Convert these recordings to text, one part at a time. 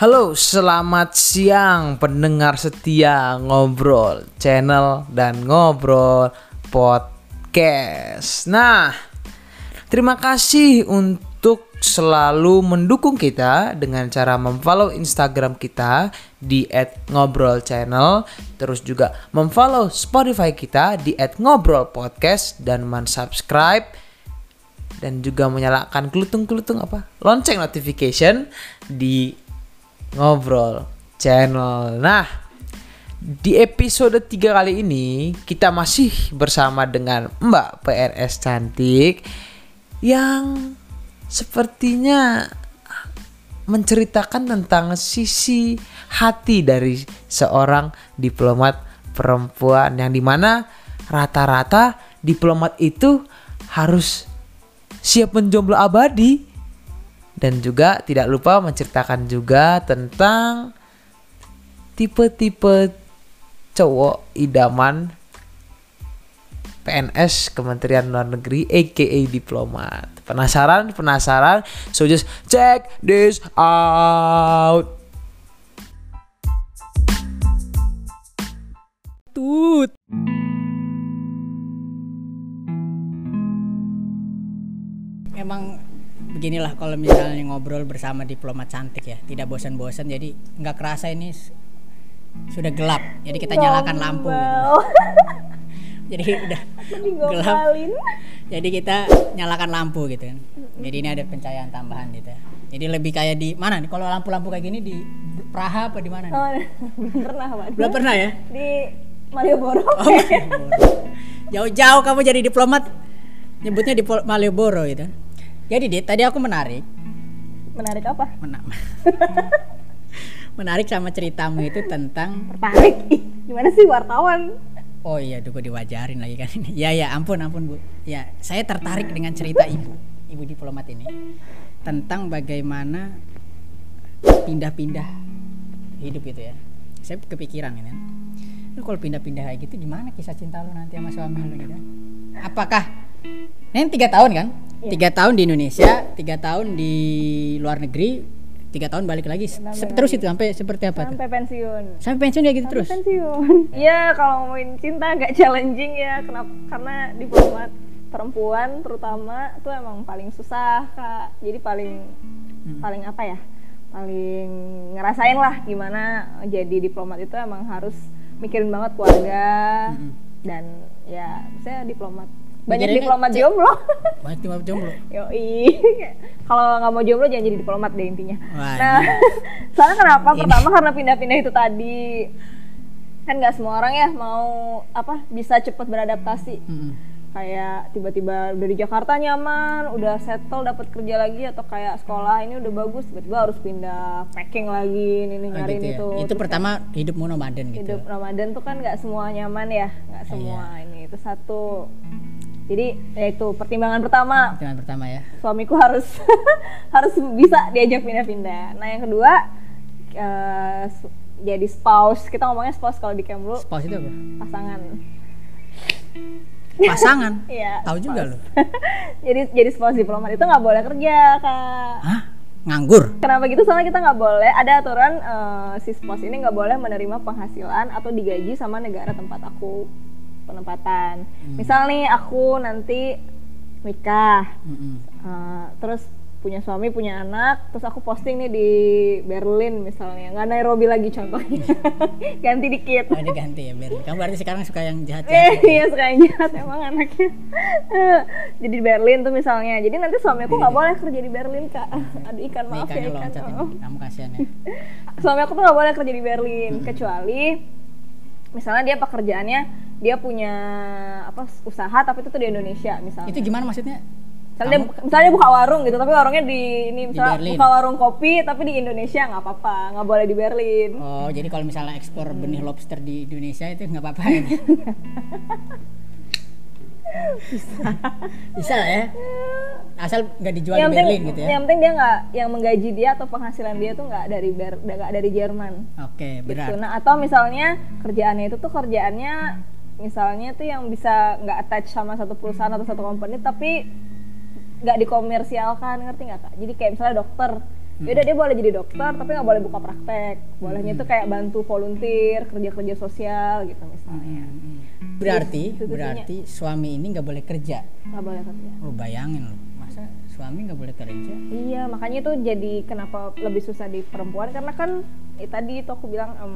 Halo, selamat siang pendengar setia ngobrol channel dan ngobrol podcast. Nah, terima kasih untuk selalu mendukung kita dengan cara memfollow Instagram kita di @ngobrolchannel, terus juga memfollow Spotify kita di @ngobrolpodcast dan mensubscribe dan juga menyalakan kelutung-kelutung apa lonceng notification di ngobrol channel. Nah, di episode 3 kali ini kita masih bersama dengan Mbak PRS cantik yang sepertinya menceritakan tentang sisi hati dari seorang diplomat perempuan yang di mana rata-rata diplomat itu harus siap menjomblo abadi dan juga tidak lupa menceritakan juga tentang tipe-tipe cowok idaman PNS Kementerian Luar Negeri aka diplomat. Penasaran? Penasaran? So just check this out. Tut. Emang beginilah kalau misalnya ngobrol bersama diplomat cantik ya, tidak bosan-bosan jadi nggak kerasa ini sudah gelap. Jadi kita nyalakan lampu. gitu. jadi udah gelap. Jadi kita nyalakan lampu gitu kan. Jadi ini ada pencahayaan tambahan gitu. ya. Jadi lebih kayak di mana nih? Kalau lampu-lampu kayak gini di Praha apa di mana? nih? Oh, belum pernah Pak. Belum pernah ya? Di Malioboro. Oh, Malioboro. Jauh-jauh kamu jadi diplomat nyebutnya di Malioboro gitu. Jadi Dit, tadi aku menarik Menarik apa? mena- menarik sama ceritamu itu tentang Tertarik. Gimana sih wartawan? oh iya duh gue diwajarin lagi kan ini. Ya ya ampun ampun Bu. Ya, saya tertarik dengan cerita Ibu, Ibu diplomat ini tentang bagaimana pindah-pindah hidup gitu ya. Saya kepikiran ini. Lu kalau pindah-pindah kayak gitu gimana kisah cinta lu nanti sama suami lu gitu? Apakah ini tiga tahun kan? Iya. Tiga tahun di Indonesia, tiga tahun di luar negeri, tiga tahun balik lagi. Sampai Terus itu sampai seperti apa tuh? Sampai pensiun. Sampai pensiun ya gitu Sampai terus. pensiun. Iya, kalau ngomongin cinta agak challenging ya. Kenapa? Karena diplomat perempuan terutama itu emang paling susah, Kak. Jadi paling Hmm. paling apa ya? Paling ngerasain lah gimana jadi diplomat itu emang harus mikirin banget keluarga Mm-mm. dan ya saya diplomat banyak Mikirinnya diplomat jomblo Banyak diplomat jomblo. Yoi. Kalau nggak mau jomblo jangan jadi diplomat deh intinya. Wah, Nah, ini- soalnya kenapa? Ini. Pertama karena pindah-pindah itu tadi kan nggak semua orang ya mau apa bisa cepat beradaptasi. Mm-mm. Kayak tiba-tiba udah di Jakarta nyaman, udah settle dapat kerja lagi atau kayak sekolah ini udah bagus, tiba-tiba harus pindah packing lagi, ini Oh, nyariin gitu ya. itu. Itu Terus pertama hidupmu nomaden gitu. hidup Ramadan tuh kan nggak semua nyaman ya nggak semua ini itu satu jadi ya itu pertimbangan pertama Pertimbangan pertama ya. suamiku harus harus bisa diajak pindah-pindah nah yang kedua su- jadi spouse kita ngomongnya spouse kalau di Kemlu Spouse itu apa? pasangan Pasangan. Iya, Tahu juga loh. jadi jadi spouse diplomat itu nggak boleh kerja kak Hah? Nganggur. Kenapa gitu? Soalnya kita nggak boleh ada aturan eh, si spouse ini nggak boleh menerima penghasilan atau digaji sama negara tempat aku penempatan. Misal nih aku nanti nikah, Mm-mm. eh, terus punya suami punya anak, terus aku posting nih di Berlin misalnya, nggak Nairobi lagi contohnya, ganti dikit. Oh, ini ganti ya, Ber. Kamu berarti sekarang suka yang jahat Eh, jahat. iya suka yang jahat emang anaknya. Jadi di Berlin tuh misalnya. Jadi nanti suami aku nggak boleh kerja di Berlin kak. Aduh ikan Nih maaf ya ikan. Oh. Kamu kasihan ya. suami aku tuh nggak boleh kerja di Berlin kecuali misalnya dia pekerjaannya dia punya apa usaha tapi itu tuh di Indonesia misalnya Itu gimana maksudnya? misalnya dia, misalnya dia buka warung gitu tapi warungnya di ini misalnya Berlin. buka warung kopi tapi di Indonesia nggak apa-apa nggak boleh di Berlin Oh, jadi kalau misalnya ekspor benih lobster di Indonesia itu nggak apa-apa ya? Bisa lah ya. Asal nggak dijual yang di penting Berlin gitu ya. yang penting dia nggak yang menggaji dia atau penghasilan dia tuh nggak dari Ber nggak dari Jerman Oke, gitu. berat. Nah atau misalnya kerjaannya itu tuh kerjaannya misalnya tuh yang bisa nggak attach sama satu perusahaan atau satu company tapi nggak dikomersialkan ngerti nggak kak? Jadi kayak misalnya dokter ya udah dia boleh jadi dokter tapi nggak boleh buka praktek bolehnya itu kayak bantu volunteer kerja kerja sosial gitu misalnya Berarti Institusinya. berarti suami ini nggak boleh kerja. nggak boleh kerja Lu bayangin lu, masa suami nggak boleh kerja? Iya, makanya itu jadi kenapa lebih susah di perempuan karena kan eh, tadi itu aku bilang em,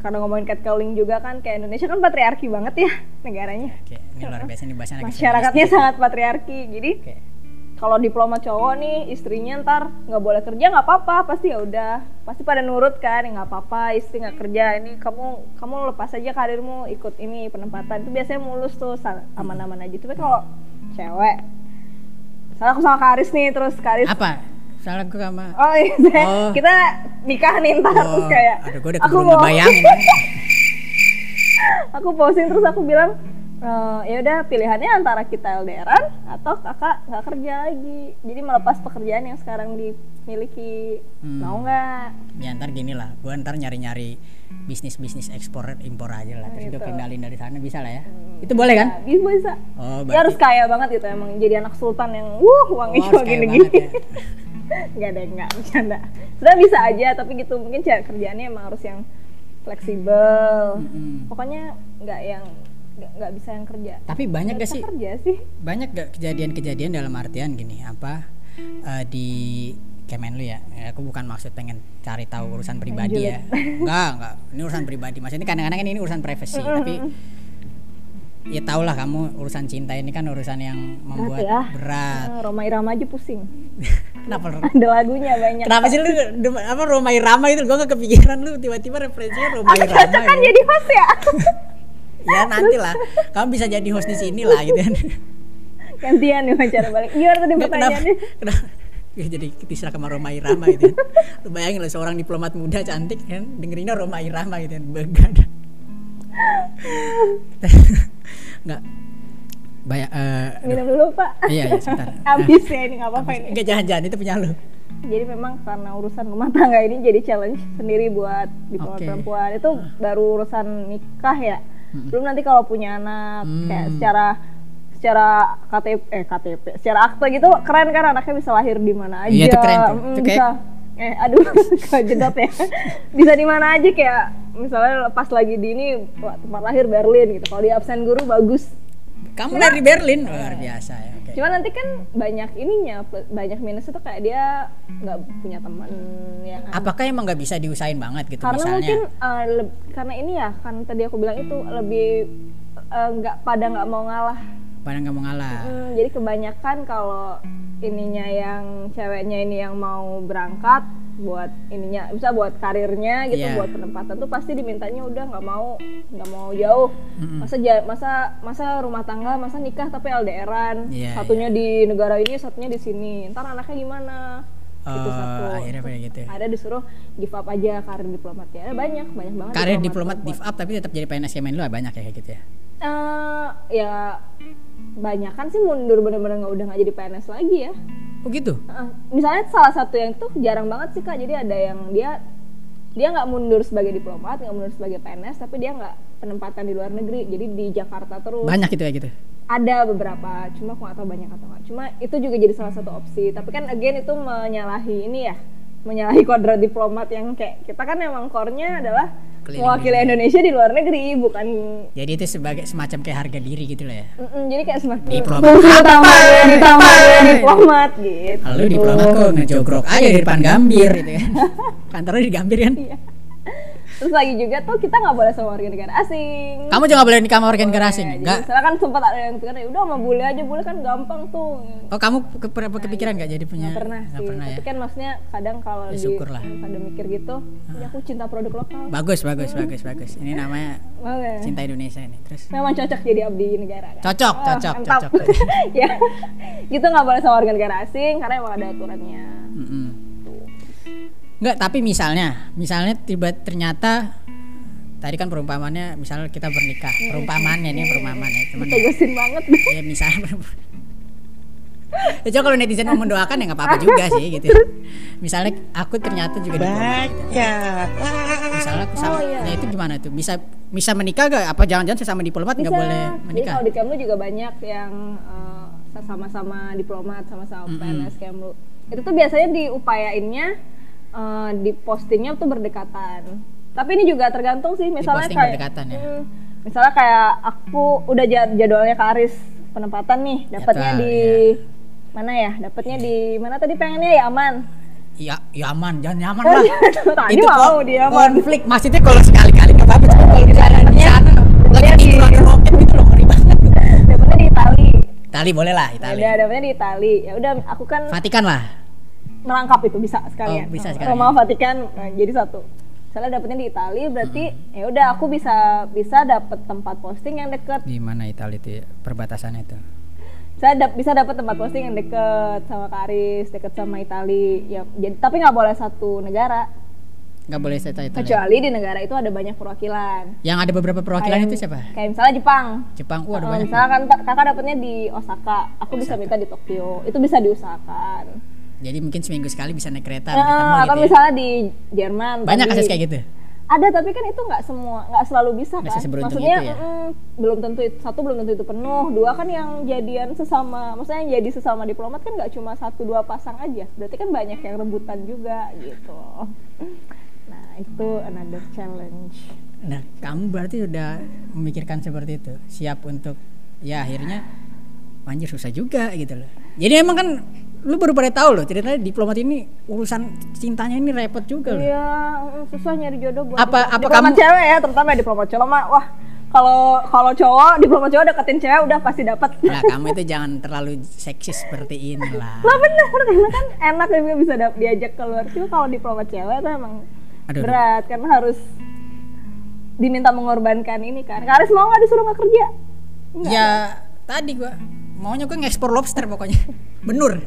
karena ngomongin catcalling juga kan kayak Indonesia kan patriarki banget ya negaranya. Oke, ini luar biasa nih bahasan lagi Masyarakatnya sangat patriarki. Jadi Oke. kalau diploma cowok nih istrinya ntar nggak boleh kerja nggak apa-apa pasti ya udah pasti pada nurut kan ya nggak apa-apa istri nggak kerja ini kamu kamu lepas aja karirmu ikut ini penempatan itu biasanya mulus tuh aman-aman aja tapi kalau cewek misalnya aku sama Karis nih terus Karis Apa? Salah gue sama Oh iya, Oh. kita nikah nih ntar terus kayak aduh gue udah aku mau aku posting terus aku bilang "Eh, ya udah pilihannya antara kita LDRan atau kakak nggak kerja lagi jadi melepas pekerjaan yang sekarang dimiliki Hmm. mau nggak ya ntar gini lah, gue ntar nyari-nyari bisnis-bisnis ekspor impor aja lah, terus gue Gitu. kendalin dari sana bisa lah ya. Itu boleh kan? Nah, bisa bisa Oh, harus kaya banget gitu emang jadi anak sultan yang wuh uangnya Oh, cuma gini gini ya. nggak deh nggak bercanda. Sudah bisa aja tapi gitu mungkin cara kerjaannya emang harus yang fleksibel. Mm-mm. pokoknya nggak yang nggak bisa yang kerja. Tapi banyak gak sih? kerja sih. Banyak gak kejadian-kejadian dalam artian gini apa eh, di Kemenlu ya? Ya, aku bukan maksud pengen cari tahu urusan pribadi ya. Enggak enggak ini urusan pribadi. Maksudnya kadang-kadang ini urusan privasi tapi ya tau lah kamu urusan cinta ini kan urusan yang membuat ya. berat. Ah, Roma Irama aja pusing. Kenapa ada lagunya banyak. Kenapa sih lu apa Roma Irama itu? Gua gak kepikiran lu tiba-tiba referensinya Roma aku Irama cocok kan gitu. jadi host ya? Ya nanti lah. Kamu bisa jadi host di sini lah gitu kan. Gantian nih wawancara balik. Gimana tadi pertanyaannya. Kenapa? Ya, jadi diserah sama Roma Irama gitu kan. Lu bayangin lah seorang diplomat muda cantik kan dengerinnya Roma Irama gitu kan. Begadang nggak. Banyak eh minum dulu pak. Iya iya sebentar. Habis ya ini nggak apa-apa ini. Enggak jangan-jangan itu punya lu. Jadi memang karena urusan rumah tangga ini jadi challenge sendiri buat diplomat Oke. perempuan. Itu baru urusan nikah ya. Belum nanti kalau punya anak kayak Hmm. secara secara KTP eh KTP secara akte gitu keren kan anaknya bisa lahir di mana aja Iya, itu keren tuh. Mm, Itu bisa eh aduh kejedot ya? Bisa di mana aja kayak misalnya pas lagi di ini tempat lahir Berlin gitu. Kalau di absen guru bagus. Kamu dari Berlin? Luar biasa ya oke. Cuma nanti kan banyak ininya, banyak minus itu kayak dia nggak punya teman ya kan. apakah emang nggak bisa diusahain banget gitu Karena misalnya? mungkin leb- karena ini ya kan tadi aku bilang itu lebih eh, nggak pada nggak mau ngalah. Pada nggak mau ngalah Hmm, jadi kebanyakan kalau ininya yang ceweknya ini yang mau berangkat buat ininya bisa buat karirnya gitu Iya. buat penempatan tuh pasti dimintanya udah nggak mau nggak mau jauh Mm-mm. masa ja- masa masa rumah tangga masa nikah tapi LDRan Iya, satunya di negara ini satunya di sini ntar anaknya gimana itu Oh, satu akhirnya kayak gitu ya. ada disuruh give up aja karir diplomatnya ada banyak banyak banget karir diplomat perempuan. give up tapi tetap jadi PNS Kemenlu banyak ya kayak gitu ya Eh, ya banyak kan sih mundur bener-bener nggak udah nggak jadi PNS lagi ya. Oh gitu? Misalnya salah satu yang tuh jarang banget sih kak. Jadi ada yang dia dia nggak mundur sebagai diplomat nggak mundur sebagai PNS tapi dia nggak penempatan di luar negeri. Jadi di Jakarta terus. Banyak gitu ya gitu? Ada beberapa cuma aku nggak tahu banyak atau nggak. Cuma itu juga jadi salah satu opsi. Tapi kan again itu menyalahi ini ya menyalahi kodrat diplomat yang kayak kita kan emang core-nya adalah Keliling mewakili Indonesia di luar negeri bukan jadi itu sebagai semacam kayak harga diri gitu lah ya? Mm-mm, jadi kayak semakin Diplomat. fungsi utama ditambah diplomat gitu. Lalu diplomat kok ngejogrok aja di depan Gambir. Gitu kan. Kantornya di Gambir kan. Terus lagi juga tuh kita nggak boleh sama warga negara asing. Kamu juga boleh nikah sama warga negara asing. Enggak. misalnya kan sempat ada yang pikir, "Ya udah sama bule aja, bule kan gampang tuh. Oh, kamu ke, ke- kepikiran enggak jadi punya? Nggak pernah Nggak sih. pernah ya. Tapi kan maksudnya kadang kalau Ya, di syukurlah. pada mikir gitu, ya aku cinta produk lokal. Bagus, bagus, bagus, bagus. Ini namanya nggak? cinta Indonesia ini. Terus Memang cocok jadi abdi negara. Kan? cocok, Oh, cocok, mantap. cocok. ya, gitu nggak boleh sama warga negara asing karena emang ada aturannya. Mm-mm. Enggak, tapi misalnya, misalnya tiba ternyata tadi kan perumpamannya misalnya kita bernikah. Perumpamannya ini perumpamaan ya, teman. ya. Tegasin banget. ya misalnya ya coba kalau netizen mau mendoakan ya nggak apa-apa juga sih gitu misalnya aku ternyata juga diplomat gitu. misalnya aku sama Oh, iya. nah itu gimana tuh bisa bisa menikah gak apa jangan-jangan sesama diplomat nggak boleh Jadi menikah kalau di Kemlu juga banyak yang eh, sama-sama diplomat, sama-sama Mm-mm. PNS Kemlu. itu tuh biasanya diupayainnya eh, di postingnya tuh berdekatan tapi ini juga tergantung sih misalnya posting kayak berdekatan ya? Hmm, misalnya kayak aku udah jad- jadwalnya ke Aris penempatan nih dapatnya di iya. mana ya dapatnya di mana tadi pengennya ya aman Ya, ya aman, jangan nyaman Oh, lah. iya, tadi itu mau dia aman. konflik. Maksudnya kalau sekali-kali nggak apa-apa, kalau di sana lagi di- tidur ada roket gitu loh ngeri banget. dapatnya di Itali Itali boleh lah, Itali. udah dapatnya di Itali ya udah aku kan Vatikan lah. Merangkap itu bisa sekalian. Oh, bisa sekalian. Roma Vatikan nah, jadi satu. Misalnya dapetnya di Itali berarti Hmm. ya udah aku bisa bisa dapet tempat posting yang deket. Di mana Itali itu ya, perbatasannya itu? Saya dap- bisa dapet tempat posting yang deket sama Karis, deket sama Itali. Ya jadi tapi nggak boleh satu negara. Nggak boleh saya Itali. Kecuali di negara itu ada banyak perwakilan. Yang ada beberapa perwakilan Kayak- itu siapa? Kayak misalnya Jepang. Jepang. Wah, ada banyak. misalnya kan kakak dapetnya di Osaka, aku bisa minta di Tokyo. Itu bisa diusahakan. Jadi mungkin seminggu sekali bisa naik kereta ketemu atau gitu ya. misalnya di Jerman. Banyak tadi. kasus kayak gitu. ada tapi kan itu nggak semua nggak selalu bisa Nggak kan maksudnya itu ya? mm, belum tentu itu satu belum tentu itu penuh dua kan yang jadian sesama maksudnya yang jadi sesama diplomat kan nggak cuma satu dua pasang aja berarti kan banyak yang rebutan juga gitu nah itu another challenge Nah, kamu berarti udah memikirkan seperti itu, siap untuk ya akhirnya anjir susah juga gitu loh. Jadi emang kan lu baru pada tahu loh ceritanya diplomat ini urusan cintanya ini repot juga loh. iya susah nyari jodoh buat Apa- diplomat. apa diplomat kamu- cewek ya terutama ya diplomat cowok mah wah kalau kalau cowok diplomat cowok deketin cewek udah pasti dapat Nah, kamu itu jangan terlalu seksis seperti ini lah. lah bener karena kan enak juga bisa diajak keluar cuma kalau diplomat cewek tuh emang Aduh, berat karena harus diminta mengorbankan ini kan Karis mau nggak disuruh nggak kerja Enggak. Ya tadi gua maunya gua ngekspor lobster pokoknya. Benur.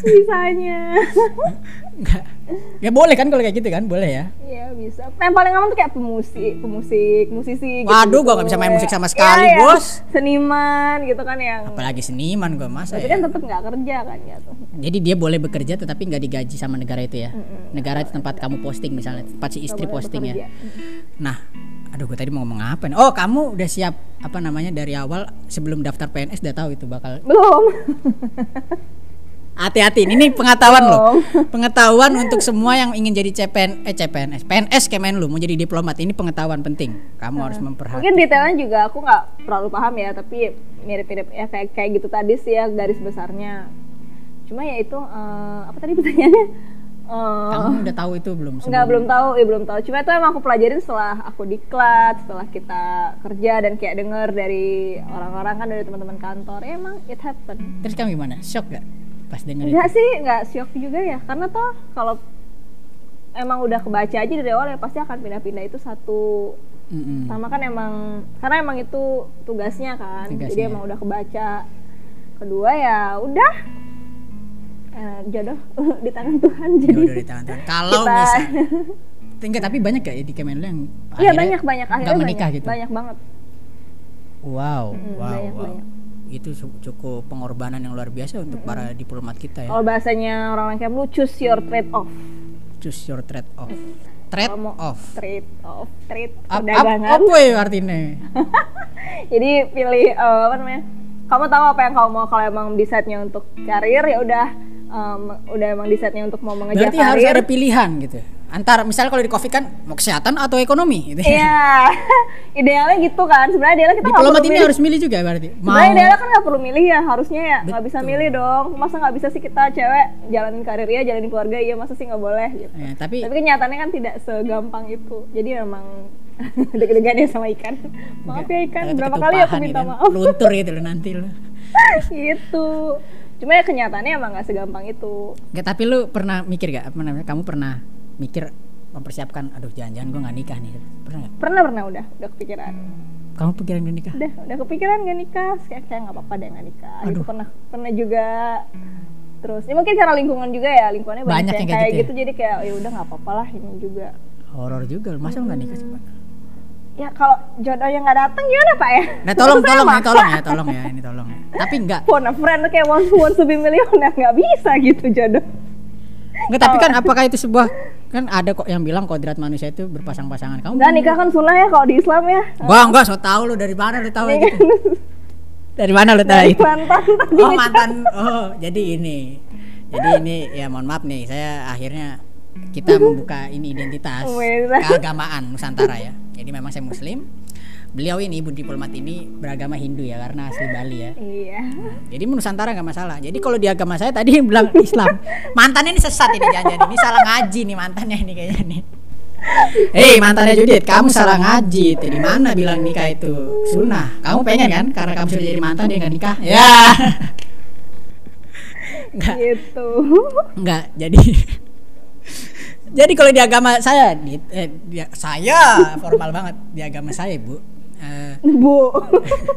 bisanya Enggak. Ya boleh kan kalau kayak gitu kan? Boleh ya. Iya bisa yang paling aman tuh kayak pemusik pemusik musisi gitu, Waduh, gua nggak bisa main musik sama sekali, Iya, iya. Bos. seniman gitu kan yang Apalagi seniman gua masa tapi ya. kan tetap nggak kerja kan gitu Jadi dia boleh bekerja tetapi nggak digaji sama negara itu ya. Negara itu tempat kamu posting misalnya, tempat si istri posting ya. Nah, aduh gue tadi mau ngomong apa nih? Oh, kamu udah siap apa namanya dari awal sebelum daftar PNS udah tahu itu bakal belum hati-hati ini, ini pengetahuan loh. Pengetahuan untuk semua yang ingin jadi CPN eh CPNS, PNS Kemenlu mau jadi diplomat ini pengetahuan penting. Kamu harus memperhatikan. Mungkin detailnya juga aku nggak terlalu paham ya, tapi mirip-mirip ya kayak kayak gitu tadi sih ya garis besarnya. Cuma ya itu eh, apa tadi pertanyaannya? Eh, Kamu udah tahu itu belum? Nggak sebelum- belum tahu, ya belum tahu. Cuma itu emang aku pelajarin setelah aku diklat, setelah kita kerja dan kayak denger dari orang-orang kan dari teman-teman kantor, ya emang it happen. Terus kamu gimana? Shock gak pas denger itu? Enggak sih, nggak shock juga ya, karena toh kalau emang udah kebaca aja dari awal ya pasti akan pindah-pindah itu satu Mm-mm. sama kan emang karena emang itu tugasnya kan Tugasnya. jadi emang udah kebaca kedua ya udah eh, jodoh di tangan Tuhan jadi udah di tangan Tuhan. Kalau kita- bisa Enggak, tapi banyak gak ya di Kemenlu yang iya banyak banyak akhirnya menikah banyak, gitu? banyak banget Wow, Mm, wow, banyak, wow. banyak. Itu cu- cukup pengorbanan yang luar biasa untuk para diplomat kita ya. kalau bahasanya orang yang kayak lu choose your trade off Choose your trade off. Trade Kalau mau off. trade off trade ap, perdagangan apa ya artinya? jadi pilih eh, apa namanya kamu tahu apa yang kamu mau kalau emang decide-nya untuk karir ya udah em, udah emang decide-nya untuk mau mengejar Berarti karir harus ada pilihan gitu. Antara misalnya kalau di Covid kan mau kesehatan atau ekonomi gitu. Iya, idealnya gitu kan. Sebenarnya idealnya kita Diplomat perlu ini milih. harus milih juga berarti. Mau Sebenarnya idealnya kan nggak perlu milih ya, harusnya ya nggak bisa milih dong. Masa nggak bisa sih kita cewek jalanin karir ya, jalanin keluarga iya, masa sih nggak boleh gitu. Ya, tapi Tapi kenyataannya kan tidak segampang itu. Jadi memang deg-degan ya sama ikan. Maaf ya ikan, berapa kali aku minta maaf Luntur gitu loh nanti lo. gitu. Cuma ya kenyataannya emang nggak segampang itu. Nggak, tapi lu pernah mikir gak apa namanya? Kamu pernah mikir mempersiapkan aduh jangan-jangan gue nggak nikah nih pernah nggak Pernah pernah udah, udah kepikiran. kamu pikiran gak nikah Udah, udah kepikiran gak nikah? Kayak kayak nggak apa-apa deh nggak nikah. Gitu Aduh. pernah pernah juga. Terus, ya mungkin karena lingkungan juga ya, lingkungannya banyak, Banyak yang kayak kayak gitu ya? gitu, jadi kayak ya udah nggak apa-apa lah ini juga. horor juga masa nggak nikah coba Ya kalau jodohnya nggak datang gimana pak ya? nah tolong tolong maksa. tolong ya tolong ya ini tolong ya tapi enggak Phone a friend kayak wants, wants to be millionaire nggak bisa gitu jodoh. enggak tapi kan apakah itu sebuah kan ada kok yang bilang kodrat manusia itu berpasang-pasangan kamu Enggak nikah kan sunnah ya kalau di Islam ya. gua enggak so tau lu dari mana lu tahu Iya gitu Dari mana lu tahu itu? mantan Oh mantan. Oh jadi ini. Jadi ini ya mohon maaf nih saya akhirnya kita membuka ini identitas keagamaan Nusantara ya. Jadi memang saya Muslim. Beliau ini ibu diplomat ini beragama Hindu ya karena asli Bali ya. Iya. Jadi Nusantara nggak masalah. Jadi kalau di agama saya tadi yang bilang Islam, mantannya ini sesat ini jangan ini salah ngaji nih mantannya ini kayaknya nih. Hei mantannya Judit, kamu salah ngaji. Di mana bilang nikah itu sunnah? Kamu pengen kan? Karena kamu sudah jadi mantan dia nggak nikah? Ya. Enggak, Gitu. enggak. Jadi jadi kalau di agama saya, di, eh, di- saya formal banget. Di agama saya, Bu. Eh, Bu.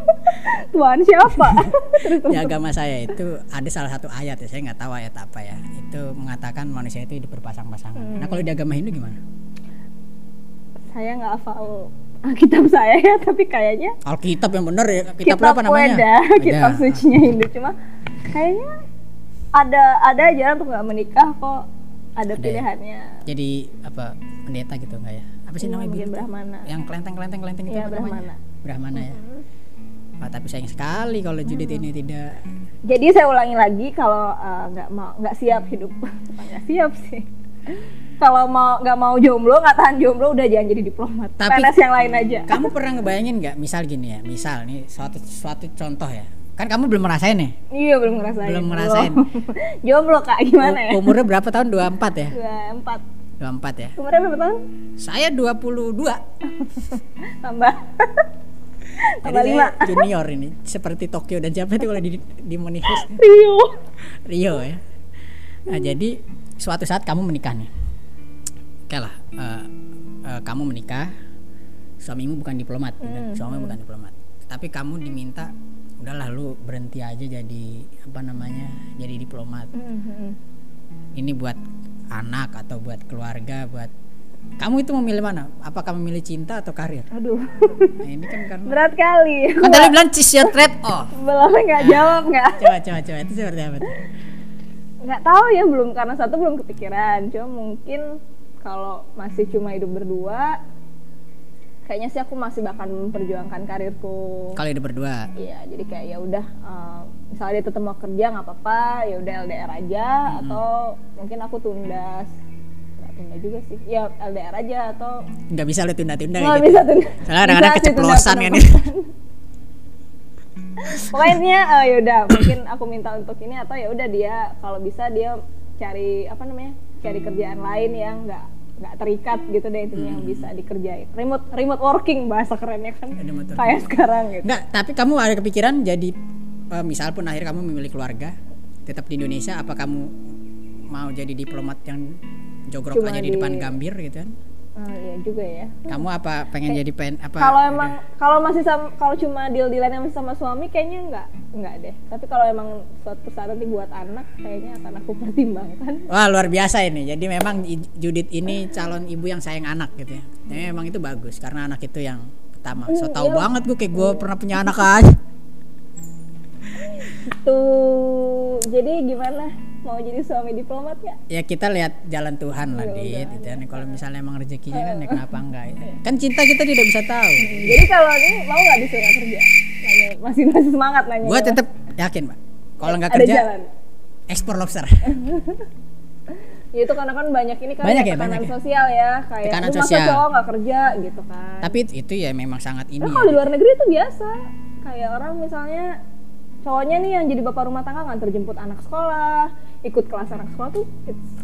Tuhan siapa? Di agama saya itu ada salah satu ayat ya saya nggak tahu ayat apa ya. Itu mengatakan manusia itu hidup berpasang-pasangan nah kalau di agama Hindu gimana? Saya nggak hafal kitab saya ya, tapi kayaknya Alkitab yang bener ya kitab, apa namanya? Weda, kitab sucinya Hindu. Cuma kayaknya ada ada ajaran untuk nggak menikah kok ada, ya? pilihannya. Jadi apa pendeta gitu enggak ya? Apa sih Iya, namanya mungkin? Brahmana. yang kelenteng kelenteng kelenteng itu apa namanya? Brahmana. Brahmana ya? Wah, tapi sayang sekali kalau Judit ini tidak. Jadi saya ulangi lagi kalau eh, nggak mau nggak siap hidup. Nggak siap sih. Kalau mau nggak mau jomblo nggak tahan jomblo udah jangan jadi diplomat. Tapi- PNS yang lain aja. kamu pernah ngebayangin nggak? Misal gini ya misal nih suatu suatu contoh ya kan kamu belum merasain nih iya belum ngerasain. Belum ngerasain. jomblo kak gimana ya? Umurnya berapa tahun? 24 ya? Dua empat. 24 ya? Umurnya berapa tahun? Saya 22 tambah Jadi tambah. Saya lima. junior ini seperti Tokyo dan siapa itu kalau di di manifest Rio. Rio ya. Nah, jadi suatu saat kamu menikah nih. Oke lah, eh, eh, kamu menikah, suamimu bukan diplomat. Hmm, suamimu bukan diplomat. Tapi kamu diminta, udahlah lu berhenti aja jadi apa namanya, jadi diplomat. Hmm, Ini buat anak atau buat keluarga, buat kamu itu memilih mana? Apakah memilih cinta atau karir? aduh Nah, ini kan karena berat kali kan tadi bilang choose your trade off. belum nggak jawab nggak Coba coba coba itu seperti apa tuh? nggak tahu ya belum karena satu belum kepikiran cuma mungkin kalau masih cuma hidup berdua kayaknya sih aku masih bakal memperjuangkan karirku Kalau hidup berdua, Iya, jadi kayak ya udah eh, misalnya dia tetap mau kerja nggak apa-apa, ya udah LDR aja atau mungkin aku tunda tunda juga sih. Ya LDR aja atau nggak bisa lu tunda-tunda nggak gitu. bisa tunda. Soalnya kadang-kadang keceplosan kan ya. Pokoknya eh, ya udah mungkin aku minta untuk ini atau ya udah dia kalau bisa dia cari apa namanya? cari kerjaan lain yang nggak nggak terikat gitu deh intinya yang bisa dikerjain. Remote remote working bahasa kerennya kan. Working. Kayak sekarang gitu. Nggak, tapi kamu ada kepikiran jadi eh, misal pun akhir kamu memilih keluarga tetap di Indonesia apa kamu mau jadi diplomat yang jogrok Cuma aja di di- depan gambir gitu kan? Ah, iya juga ya. Kamu apa pengen jadi pen apa? kalau emang kalau masih sama kalau cuma deal dealan yang masih sama suami kayaknya nggak nggak deh tapi kalau emang suatu saat nanti buat anak kayaknya akan aku pertimbangkan Wah luar biasa ini. Jadi memang Judit ini calon ibu yang sayang anak gitu ya. Jadi memang itu bagus karena anak itu yang pertama. So tau iya. banget gue kayak gue pernah punya anak aja. tuh jadi gimana mau jadi suami diplomat ya ya kita lihat jalan Tuhan lah dit gitu kan. kalau misalnya emang rezekinya kan ya kenapa enggak ya. kan cinta kita tidak bisa tahu jadi kalau ini mau nggak disuruh kerja nanya masih masih semangat nanya gue tetap yakin pak kalau nggak kerja jalan ekspor lobster ya itu karena kan banyak ini kan Banyak ya, tekanan banyak ya? sosial ya kayak Tekanan "Lu masa sosial." cowok nggak kerja gitu kan tapi itu ya memang sangat ini Nah, ya. kalau di luar negeri itu biasa. Kayak orang misalnya cowoknya nih yang jadi bapak rumah tangga nganter jemput anak sekolah, ikut kelas anak sekolah tuh. it's-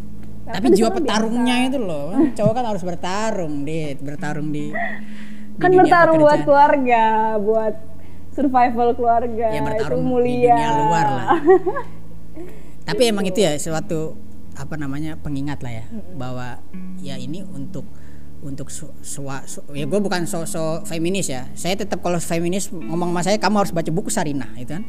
tapi kan di jiwa petarungnya biasa. itu loh cowok kan harus bertarung dit bertarung di, di kan bertarung buat keluarga, buat survival keluarga. ya itu bertarung di mulia. dunia luar lah tapi emang itu ya suatu apa namanya pengingat lah ya bahwa ya ini untuk untuk su, sua- su- ya gue bukan so-so feminis ya saya tetap kalau feminis ngomong sama saya kamu harus baca buku Sarinah itu kan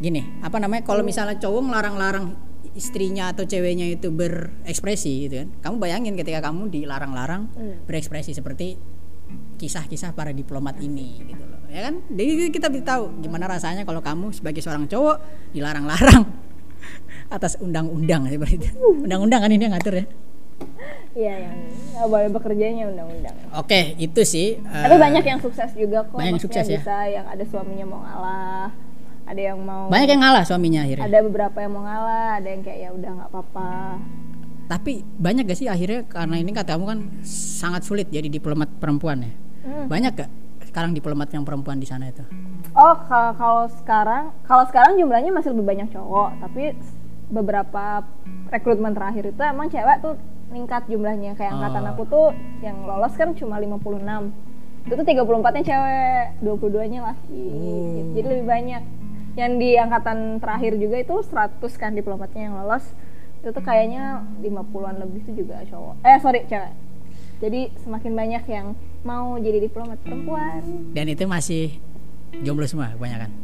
gini apa namanya kalau misalnya cowok ngelarang-larang istrinya atau ceweknya itu berekspresi gitu kan kamu bayangin ketika kamu dilarang-larang Hmm. berekspresi seperti kisah-kisah para diplomat ini gitu loh ya kan jadi kita bisa tahu gimana rasanya kalau kamu sebagai seorang cowok dilarang-larang atas undang-undang seperti itu undang-undang kan ini yang ngatur ya Iya yang nggak boleh bekerjanya undang-undang. oke itu sih Tapi banyak yang sukses juga kok. banyak yang sukses ya. bisa yang ada suaminya mau ngalah ada yang mau banyak yang ngalah suaminya akhirnya ada beberapa yang mau ngalah ada yang kayak ya udah nggak apa-apa tapi banyak gak sih akhirnya karena ini kata kamu kan sangat sulit jadi diplomat perempuan ya Hmm. banyak gak sekarang diplomat yang perempuan di sana itu oh kalau kalau sekarang kalau sekarang jumlahnya masih lebih banyak cowok tapi beberapa rekrutmen terakhir itu emang cewek tuh meningkat jumlahnya kayak angkatan Oh. aku tuh yang lolos kan cuma 56 itu tuh 34 nya cewek 22 nya laki Oh. gitu. jadi lebih banyak yang di angkatan terakhir juga itu 100 kan diplomatnya yang lolos. Itu tuh kayaknya 50-an lebih tuh juga cowok. Eh sorry cewek. Jadi semakin banyak yang mau jadi diplomat perempuan. Dan itu masih jomblo semua kebanyakan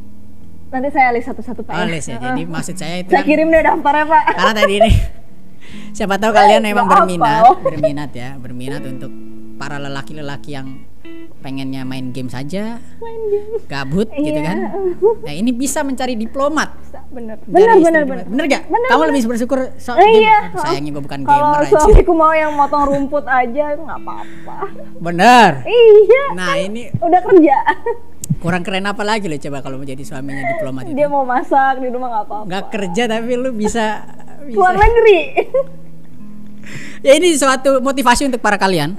nanti saya list satu-satu pak oh ya. les ya jadi maksud saya itu saya kan- kirim deh daftarnya pak. Karena tadi ini. Siapa tahu kalian memang berminat berminat ya berminat untuk para lelaki-lelaki yang pengennya main game saja gabut gitu Iya. kan? Nah ini bisa mencari diplomat. Bener. Dari bener bener diplomat. bener. bener gak Bener, kamu bener. lebih bersyukur soal Eh, game iya Aduh, sayangnya gue bukan kalau gamer aja. suamiku mau yang motong rumput aja nggak apa-apa. Bener. Iya nah ini udah kerja. kurang keren apa lagi loh coba kalau menjadi suaminya diplomat itu? dia mau masak di rumah nggak apa-apa. Nggak kerja tapi lu bisa luar bisa. negeri. Ya ini suatu motivasi untuk para kalian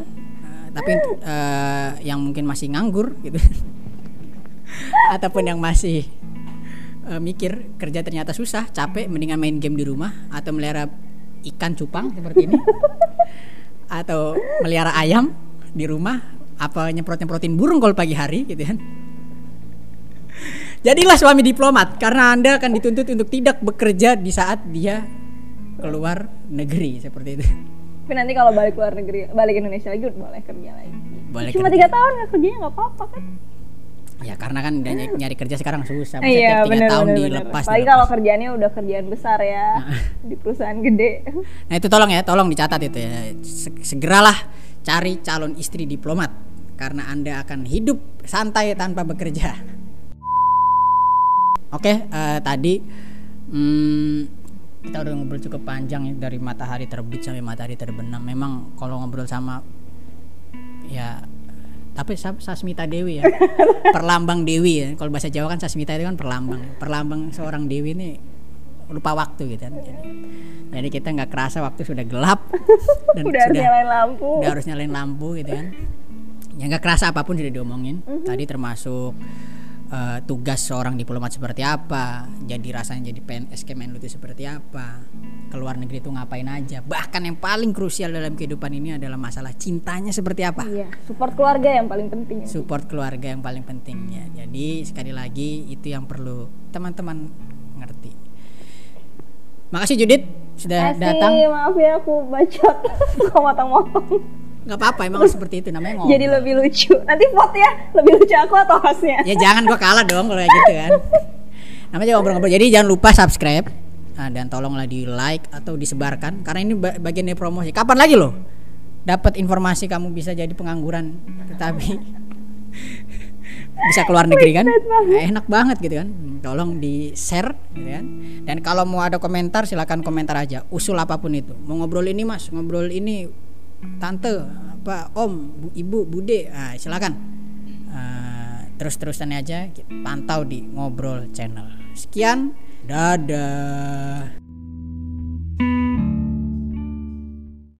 tapi eh, yang mungkin masih nganggur gitu. Ataupun yang masih eh, mikir kerja ternyata susah capek mendingan main game di rumah atau melihara ikan cupang seperti ini. Atau melihara ayam di rumah apa nyemprot nyemprotin burung kalau pagi hari gitu kan. Jadilah suami diplomat karena anda akan dituntut untuk tidak bekerja di saat dia keluar negeri seperti itu tapi nanti kalau balik luar negeri balik Indonesia lagi boleh kerja lagi Boleh cuma tiga tahun nggak kerjanya nggak apa-apa kan Ya karena kan nyari, nyari kerja sekarang susah. Masa iya tiap tiga tahun benar dilepas. apalagi kalau kerjaannya udah kerjaan besar ya di perusahaan gede Nah itu tolong ya, tolong dicatat itu ya. Se- Segeralah cari calon istri diplomat karena anda akan hidup santai tanpa bekerja. Oke, eh, tadi hmm, kita udah ngobrol cukup panjang ya dari matahari terbit sampai matahari terbenam. Memang kalau ngobrol sama ya tapi Sa- Sasmita Dewi ya. Perlambang Dewi ya. Kalau bahasa Jawa kan Sasmita itu kan perlambang. Perlambang seorang Dewi ini lupa waktu gitu kan. Jadi, jadi kita nggak kerasa waktu sudah gelap. Dan udah harus sudah nyalain lampu. udah harus nyalain lampu gitu kan. Ya nggak kerasa apa pun sudah diomongin. Tadi termasuk eh, tugas seorang diplomat seperti apa jadi rasanya jadi PNS Kemenlu itu seperti apa keluar negeri itu ngapain aja. Bahkan yang paling krusial dalam kehidupan ini adalah masalah cintanya seperti apa. Iya support keluarga yang paling penting. Support keluarga yang paling penting ya. Jadi sekali lagi itu yang perlu teman-teman ngerti. Makasih Judit sudah Kasih, datang. maaf ya aku bacot. Suka motong-motong nggak apa-apa emang seperti itu namanya ngobrol jadi lebih lucu. Nanti vote ya lebih lucu aku atau hostnya? Ya jangan gua kalah dong kalau kayak gitu kan. Namanya ngobrol-ngobrol. Jadi jangan lupa subscribe Nah, dan tolonglah di like atau disebarkan karena ini ba- bagian dari promosi. Kapan lagi loh dapat informasi kamu bisa jadi pengangguran tetapi bisa keluar negeri kan? Nah, enak banget gitu kan. Tolong di share gitu kan. Dan kalau mau ada komentar silakan komentar aja. Usul apa pun itu. Mau ngobrol ini mas? Ngobrol ini tante apa om bu, ibu bude nah, silakan. Eh, terus-terusan aja pantau di ngobrol channel. Sekian dadah